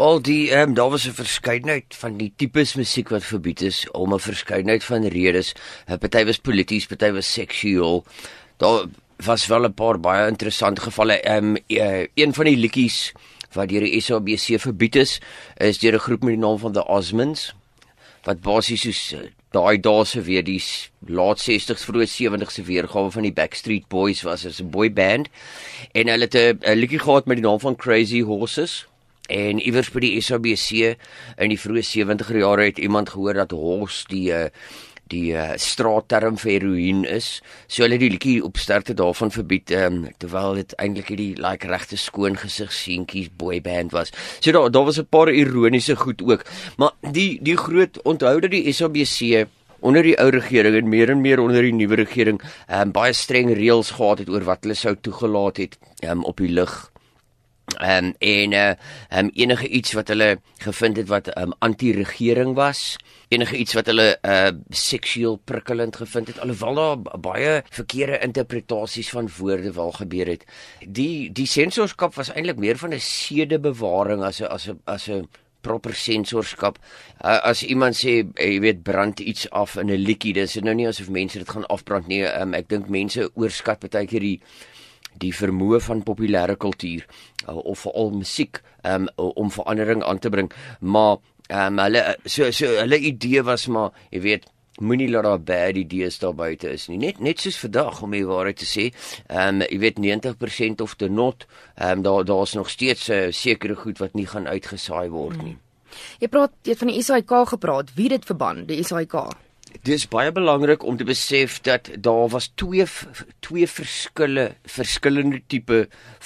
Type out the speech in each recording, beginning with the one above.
Al die ehm um, daar was 'n verskeidenheid van die tipes musiek wat verbied is om 'n verskeidenheid van redes. Uh, party was polities, party was seksueel. Daar was wel 'n paar baie interessante gevalle. Ehm um, een van die liedjies wat deur die SABC verbied is, is deur 'n groep met die naam van the Osmonds wat basies soos uh, daai dae se weer die laat 60s vroeë 70s se weergawe van die Backstreet Boys was as 'n boy band en hulle het 'n liedjie gehad met die naam van Crazy Horses en iewers by die SABC in die vroeë 70er jare het iemand gehoor dat horse die uh, die uh, straatterm vir heroïne is. So hulle die liedjie op sterkte daarvan verbied um, terwyl dit eintlik hierdie like regte skoon gesig seentjies boy band was. So daar daar was 'n paar ironiese goed ook. Maar die die groot onthou dat die SABC onder die ou regering en meer en meer onder die nuwe regering um, baie streng reëls gehad het oor wat hulle sou toegelaat het um, op die lug. Um, en uh, um, enige iets wat hulle gevind het wat um, anti-regering was enige iets wat hulle uh seksueel prikkelend gevind het alhoewel daar baie verkeerde interpretasies van woorde wel gebeur het. Die die sensorskap was eintlik meer van 'n sedebewaring as 'n as 'n as 'n proper sensorskap. Uh, as iemand sê jy weet brand iets af in 'n liedjie, dis nou nie asof mense dit gaan afbrand nie. Um, ek dink mense oorskat baie keer die die vermoë van populêre kultuur uh, of veral musiek um, om verandering aan te bring maar um, hulle so so hulle idee was maar, jy weet, moenie laat daar bad idees daar buite is nie. Net net soos vandag om die waarheid te sê. Ehm um, jy weet 90% of te not, ehm um, daar daar's nog steeds 'n uh, sekere goed wat nie gaan uitgesaai word nie. Hmm. Jy praat jy het van die SAIK gepraat. Wie dit verban, die SAIK? Dis baie belangrik om te besef dat daar was twee twee verskille verskillende tipe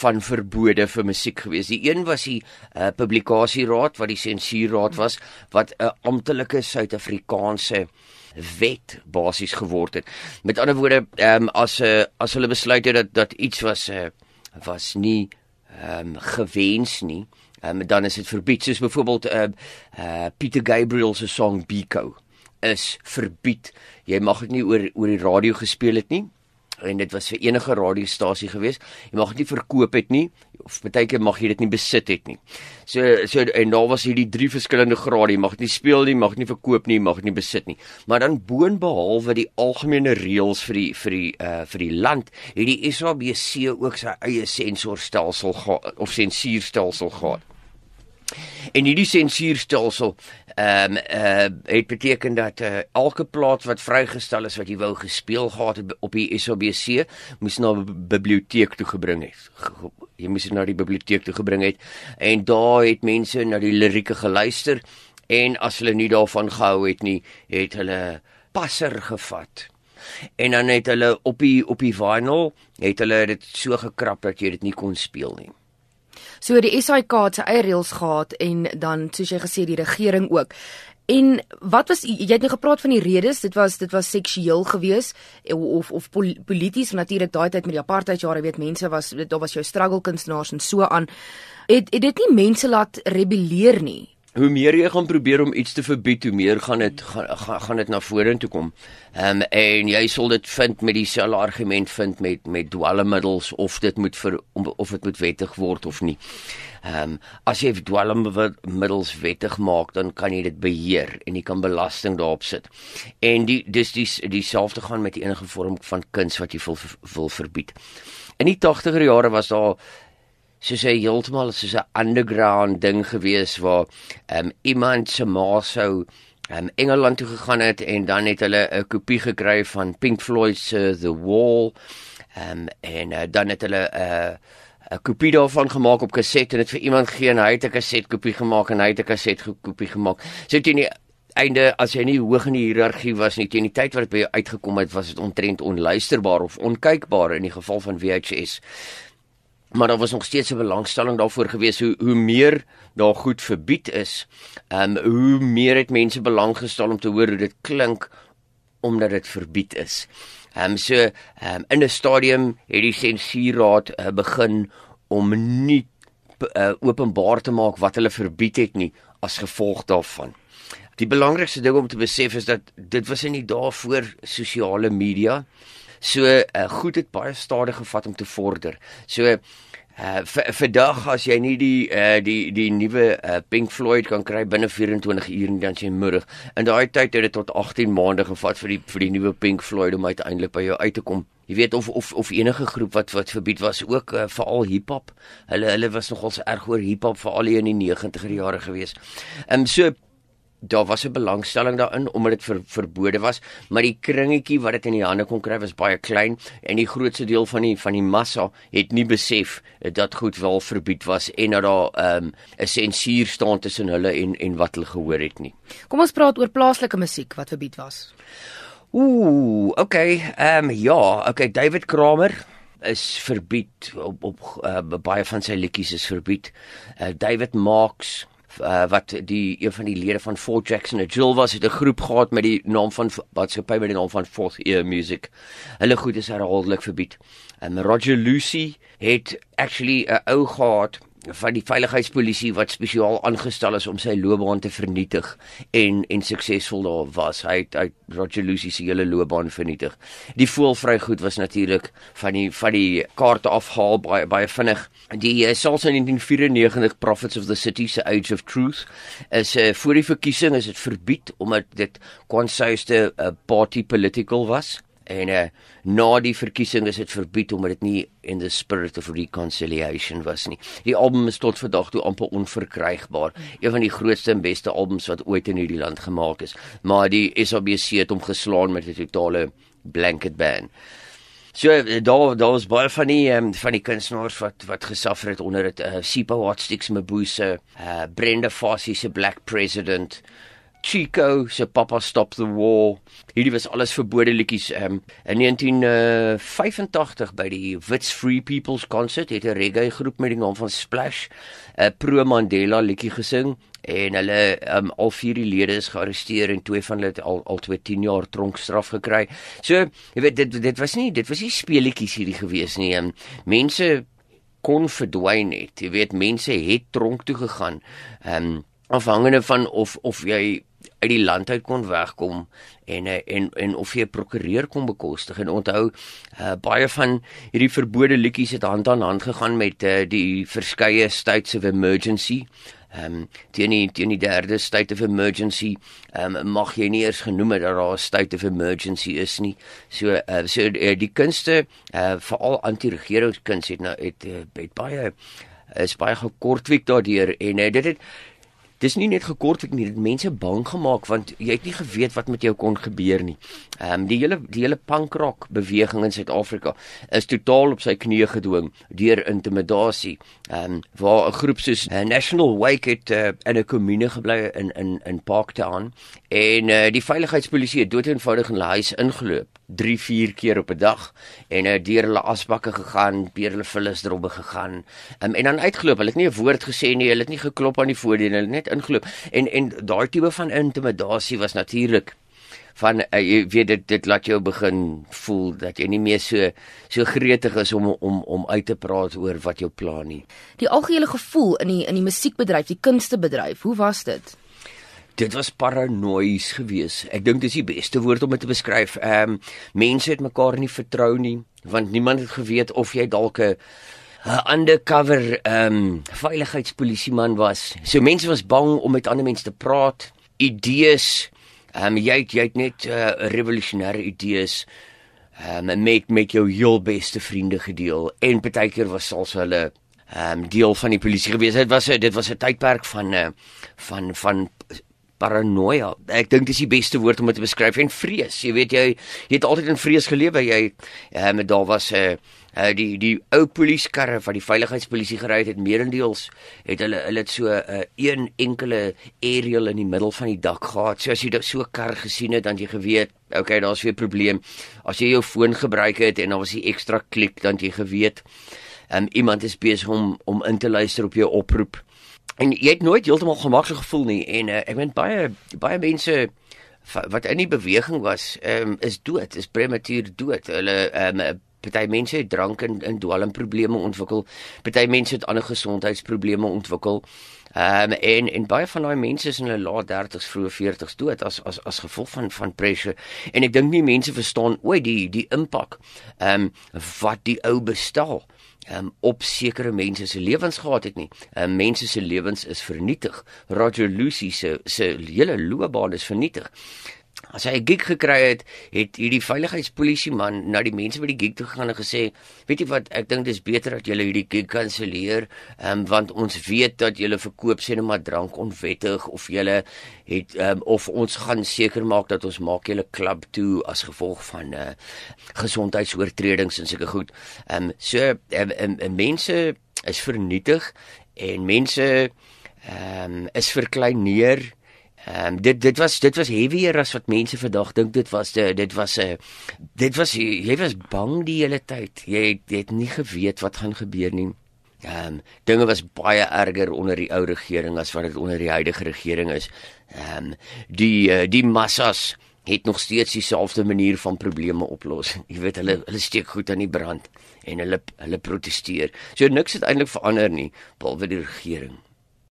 van verbode vir musiek gewees. Die een was die uh, publikasieraad wat die sensuurraad was wat 'n amptelike Suid-Afrikaanse wet basies geword het. Met ander woorde, um, as 'n uh, eh, as hulle besluit het dat dat iets was 'n uh, was nie ehm um, gewens nie, um, dan is dit verbied soos byvoorbeeld 'n uh, uh, Pieter Gabriel se song Biko is verbied. Jy mag dit nie oor oor die radio gespeel het nie. En dit was vir enige radiostasie gewees. Jy mag dit nie verkoop het nie of baie keer mag jy dit nie besit het nie. So so en daar was hierdie drie verskillende grade. Jy mag dit nie speel nie, mag dit nie verkoop nie, mag dit nie besit nie. Maar dan boonbehalwe die algemene reëls vir die vir die uh vir die land, het die SABC ook sy eie sensorstelsel of sensuurstelsel gehad. En hierdie sensuurstelsel ehm um, uh, het beteken dat uh, elke plaat wat vrygestel is wat jy wou gespeel gehad het op die SABC moes na 'n biblioteek toe gebring het. Jy moes dit na die biblioteek toe gebring het en daar het mense na die lirieke geluister en as hulle nie daarvan gehou het nie, het hulle passer gevat. En dan het hulle op die op die vinyl het hulle dit so gekrap dat jy dit nie kon speel nie. So die SAIK het sy eie reëls gehad en dan soos jy gesê die regering ook. En wat was jy het nou gepraat van die redes, dit was dit was seksueel gewees of of polities natuurlik daai tyd met die apartheid jare weet mense was daar was jou struggle kunstenaars en so aan. Het het dit nie mense laat rebelleer nie hoe meer jy gaan probeer om iets te verbied, hoe meer gaan dit gaan gaan dit na vorentoe kom. Ehm um, en jy sal dit vind met dieselfde argument vind met met dwelmmiddels of dit moet vir of dit moet wettig word of nie. Ehm um, as jy dwelmmiddels wettig maak, dan kan jy dit beheer en jy kan belasting daarop sit. En die dis dis dieselfde gaan met enige vorm van kuns wat jy wil wil verbied. In die 80er jare was daar soos 'n heeltemal soos 'n underground ding gewees waar um, iemand se ma sou um, Engeland toe gegaan het en dan het hulle 'n kopie gekry van Pink Floyd se The Wall um, en uh, dan het hulle 'n uh, 'n kopie daarvan gemaak op kaset en dit vir iemand gee en hy het 'n kaset kopie gemaak en hy het 'n kaset kopie gemaak. So teen die einde as jy nie hoog in die hiërargie was nie teen die tyd wat dit by jou uitgekom het was dit ontrent onluisterbaar of onkykbaar in die geval van VHS maar daar was nog steeds 'n belangstelling daarvoor gewees hoe hoe meer daar goed verbied is, ehm um, hoe meer het mense belang gestel om te hoor hoe dit klink omdat dit verbied is. Ehm um, so ehm um, in 'n stadium het die sensuurraad uh, begin om nie uh, openbaar te maak wat hulle verbied het nie as gevolg daarvan. Die belangrikste ding om te besef is dat dit was in die dae voor sosiale media. So uh, goed het baie stadig gevat om te vorder. So Uh vandag as jy nie die uh die die nuwe uh, Pink Floyd kan kry binne 24 ure dan jy moedig. In daai tyd het dit tot 18 maande gevat vir die vir die nuwe Pink Floyd om uiteindelik by jou uit te kom. Jy weet of of of enige groep wat wat verbied was ook uh, veral hiphop. Hulle hulle was nogals erg oor hiphop veral in die 90er jare gewees. Ehm um, so daar was 'n belangstelling daarin omdat dit ver, verbode was, maar die kringetjie wat dit in die hande kon kry was baie klein en die grootste deel van die van die massa het nie besef dat goed wel verbied was en dat daar 'n um, sensuur staan tussen hulle en en wat hulle gehoor het nie. Kom ons praat oor plaaslike musiek wat verbied was. Ooh, okay. Ehm um, ja, okay, David Kramer is verbied op op uh, baie van sy liedjies is verbied. Uh, David Marks uh, wat die een van die lede van Fort Jackson en Jill was het 'n groep gehad met die naam van wat se by met die naam van Fourth Ear Music. Hulle goed is herhaaldelik verbied. En Roger Lucy het actually 'n ou gehad van die veiligheidspolisie wat spesiaal aangestel is om sy loopbaan te vernietig en en suksesvol daar was. Hy het uit Roger Lucy se hele loopbaan vernietig. Die voelvry goed was natuurlik van die van die kaarte afhaal baie baie vinnig. Die uh, Salsa 1994 Prophets of the City se Age of Truth is uh, voor die verkiesing is dit verbied omdat dit konsuiste uh, party political was en uh, na die verkiesing is dit verbied omdat dit nie in the spirit of reconciliation was nie. Die album is tot vandag toe amper onverkrygbaar. Een van die grootste en beste albums wat ooit in hierdie land gemaak is. Maar die SABC het hom geslaan met 'n totale blanket ban. So daar daar was baie van die um, van die kunstenaars wat wat gesuffer het onder dit uh, Sipho Hotsticks Mabuse, uh, Brenda Fassie se Black President, Chico se Papa Stop the War. Hierdie was alles verbode liedjies. Um, in 1985 by die Wits Free People's Concert het 'n reggae groep met die naam van Splash 'n uh, pro Mandela liedjie gesing en hulle um, al vier die lede is gearresteer en twee van hulle het al al 10 jaar tronkstraf gekry. So, jy weet dit dit was nie dit was nie speletjies hierdie gewees nie. Um, mense kon verdwyn het. Jy weet mense het tronk toe gegaan. Ehm um, afhangende van of of jy uit die land uit kon wegkom en eh, en en of jy 'n prokureur kon bekostig. En onthou uh, baie van hierdie verbode liedjies het hand aan hand gegaan met uh, die verskeie states of emergency. Ehm um, teen die teen die derde state of emergency ehm um, mag jy nie eers genoem het dat daar 'n state of emergency is nie. So uh, so uh, die kunste uh, veral anti-regeringskuns het nou het, het baie is baie gekortwiek daardeur en uh, dit het dis nie net gekort ek nie dit mense bang gemaak want jy het nie geweet wat met jou kon gebeur nie. Ehm um, die hele die hele punk rock beweging in Suid-Afrika is totaal op sy knieë gedwing deur intimidasie. Ehm um, waar 'n groep soos uh, National Wake het uh, in 'n kommune gebly in in in Parktown en uh, die veiligheidspolisie het doeteenvoudig in hulle huis ingeloop 3 4 keer op 'n dag en uh, deur hulle asbakke gegaan, deur hulle vullisdrobbe gegaan. Um, en dan uitgeloop. Hulle het nie 'n woord gesê nie, hulle het nie geklop aan die voordeur nie, hulle het net ingeloop. En en daai tipe van intimidasie was natuurlik van uh, jy weet dit dit laat jou begin voel dat jy nie meer so so gretig is om om om uit te praat oor wat jou pla nie. Die algehele gevoel in die in die musiekbedryf, die kunstebedryf, hoe was dit? Dit was paranoïes geweest. Ek dink dis die beste woord om dit te beskryf. Ehm um, mense het mekaar nie vertrou nie want niemand het geweet of jy dalk 'n undercover ehm um, veiligheidspolisieman was. So mense was bang om met ander mense te praat. Idees ehm um, jy het, jy het net uh, revolusionêre idees ehm um, met met jou heel beste vriende gedeel en partykeer was alsa hulle ehm um, deel van die polisie gewees. Dit was 'n dit was 'n tydperk van uh, van van paranoia. Ek dink dis die beste woord om dit te beskryf en vrees. Jy weet jy jy het altyd in vrees gelewe. Jy ehm uh, daar was 'n uh, uh, die die ou polisiekarre van die veiligheidspolisie gery het meerendeels het hulle hulle het so 'n uh, een enkele aerial in die middel van die dak gehad. So as jy so 'n kar gesien het, dan jy geweet, okay, daar's weer 'n probleem. As jy jou foon gebruik het en dan was die ekstra klik, dan jy geweet, um, iemand is besig om om in te luister op jou oproep en jy het nooit heeltemal gemaklik gevoel nie en uh, ek meen baie baie mense wat in die beweging was um, is dood is prematuur dood hulle um, party mense het drank en en dwelmprobleme ontwikkel party mense het ander gesondheidsprobleme ontwikkel um, en en baie van daai mense is in hulle laat 30s vroeë 40s dood as as as gevolg van van pressure en ek dink nie mense verstaan ooit die die impak ehm um, wat die ou bestel um, op sekere mense se lewens gehad het nie. Um, mense se lewens is vernietig. Roger Lucy se se hele loopbaan is vernietig. As hy 'n gig gekry het, het hierdie veiligheidspolisie man na die mense by die gig toe gegaan en gesê, "Weet jy wat, ek dink dis beter dat julle hierdie gig kanselleer, um, want ons weet dat julle verkoop sê net maar drank onwettig of julle het um, of ons gaan seker maak dat ons maak julle klub toe as gevolg van uh, gesondheidsoortredings en sulke goed." Ehm um, so um, um, um, mense is vernietig en mense ehm um, is verkleineer Ehm um, dit dit was dit was heavier as wat mense vandag dink dit was de, dit was 'n uh, dit was jy was bang die hele tyd. Jy jy het nie geweet wat gaan gebeur nie. Ehm um, dinge was baie erger onder die ou regering as wat dit onder die huidige regering is. Ehm um, die uh, die massas het nog steeds dieselfde manier van probleme oplos. Jy weet hulle hulle steek goed aan die brand en hulle hulle proteseer. So niks het eintlik verander nie behalwe die regering.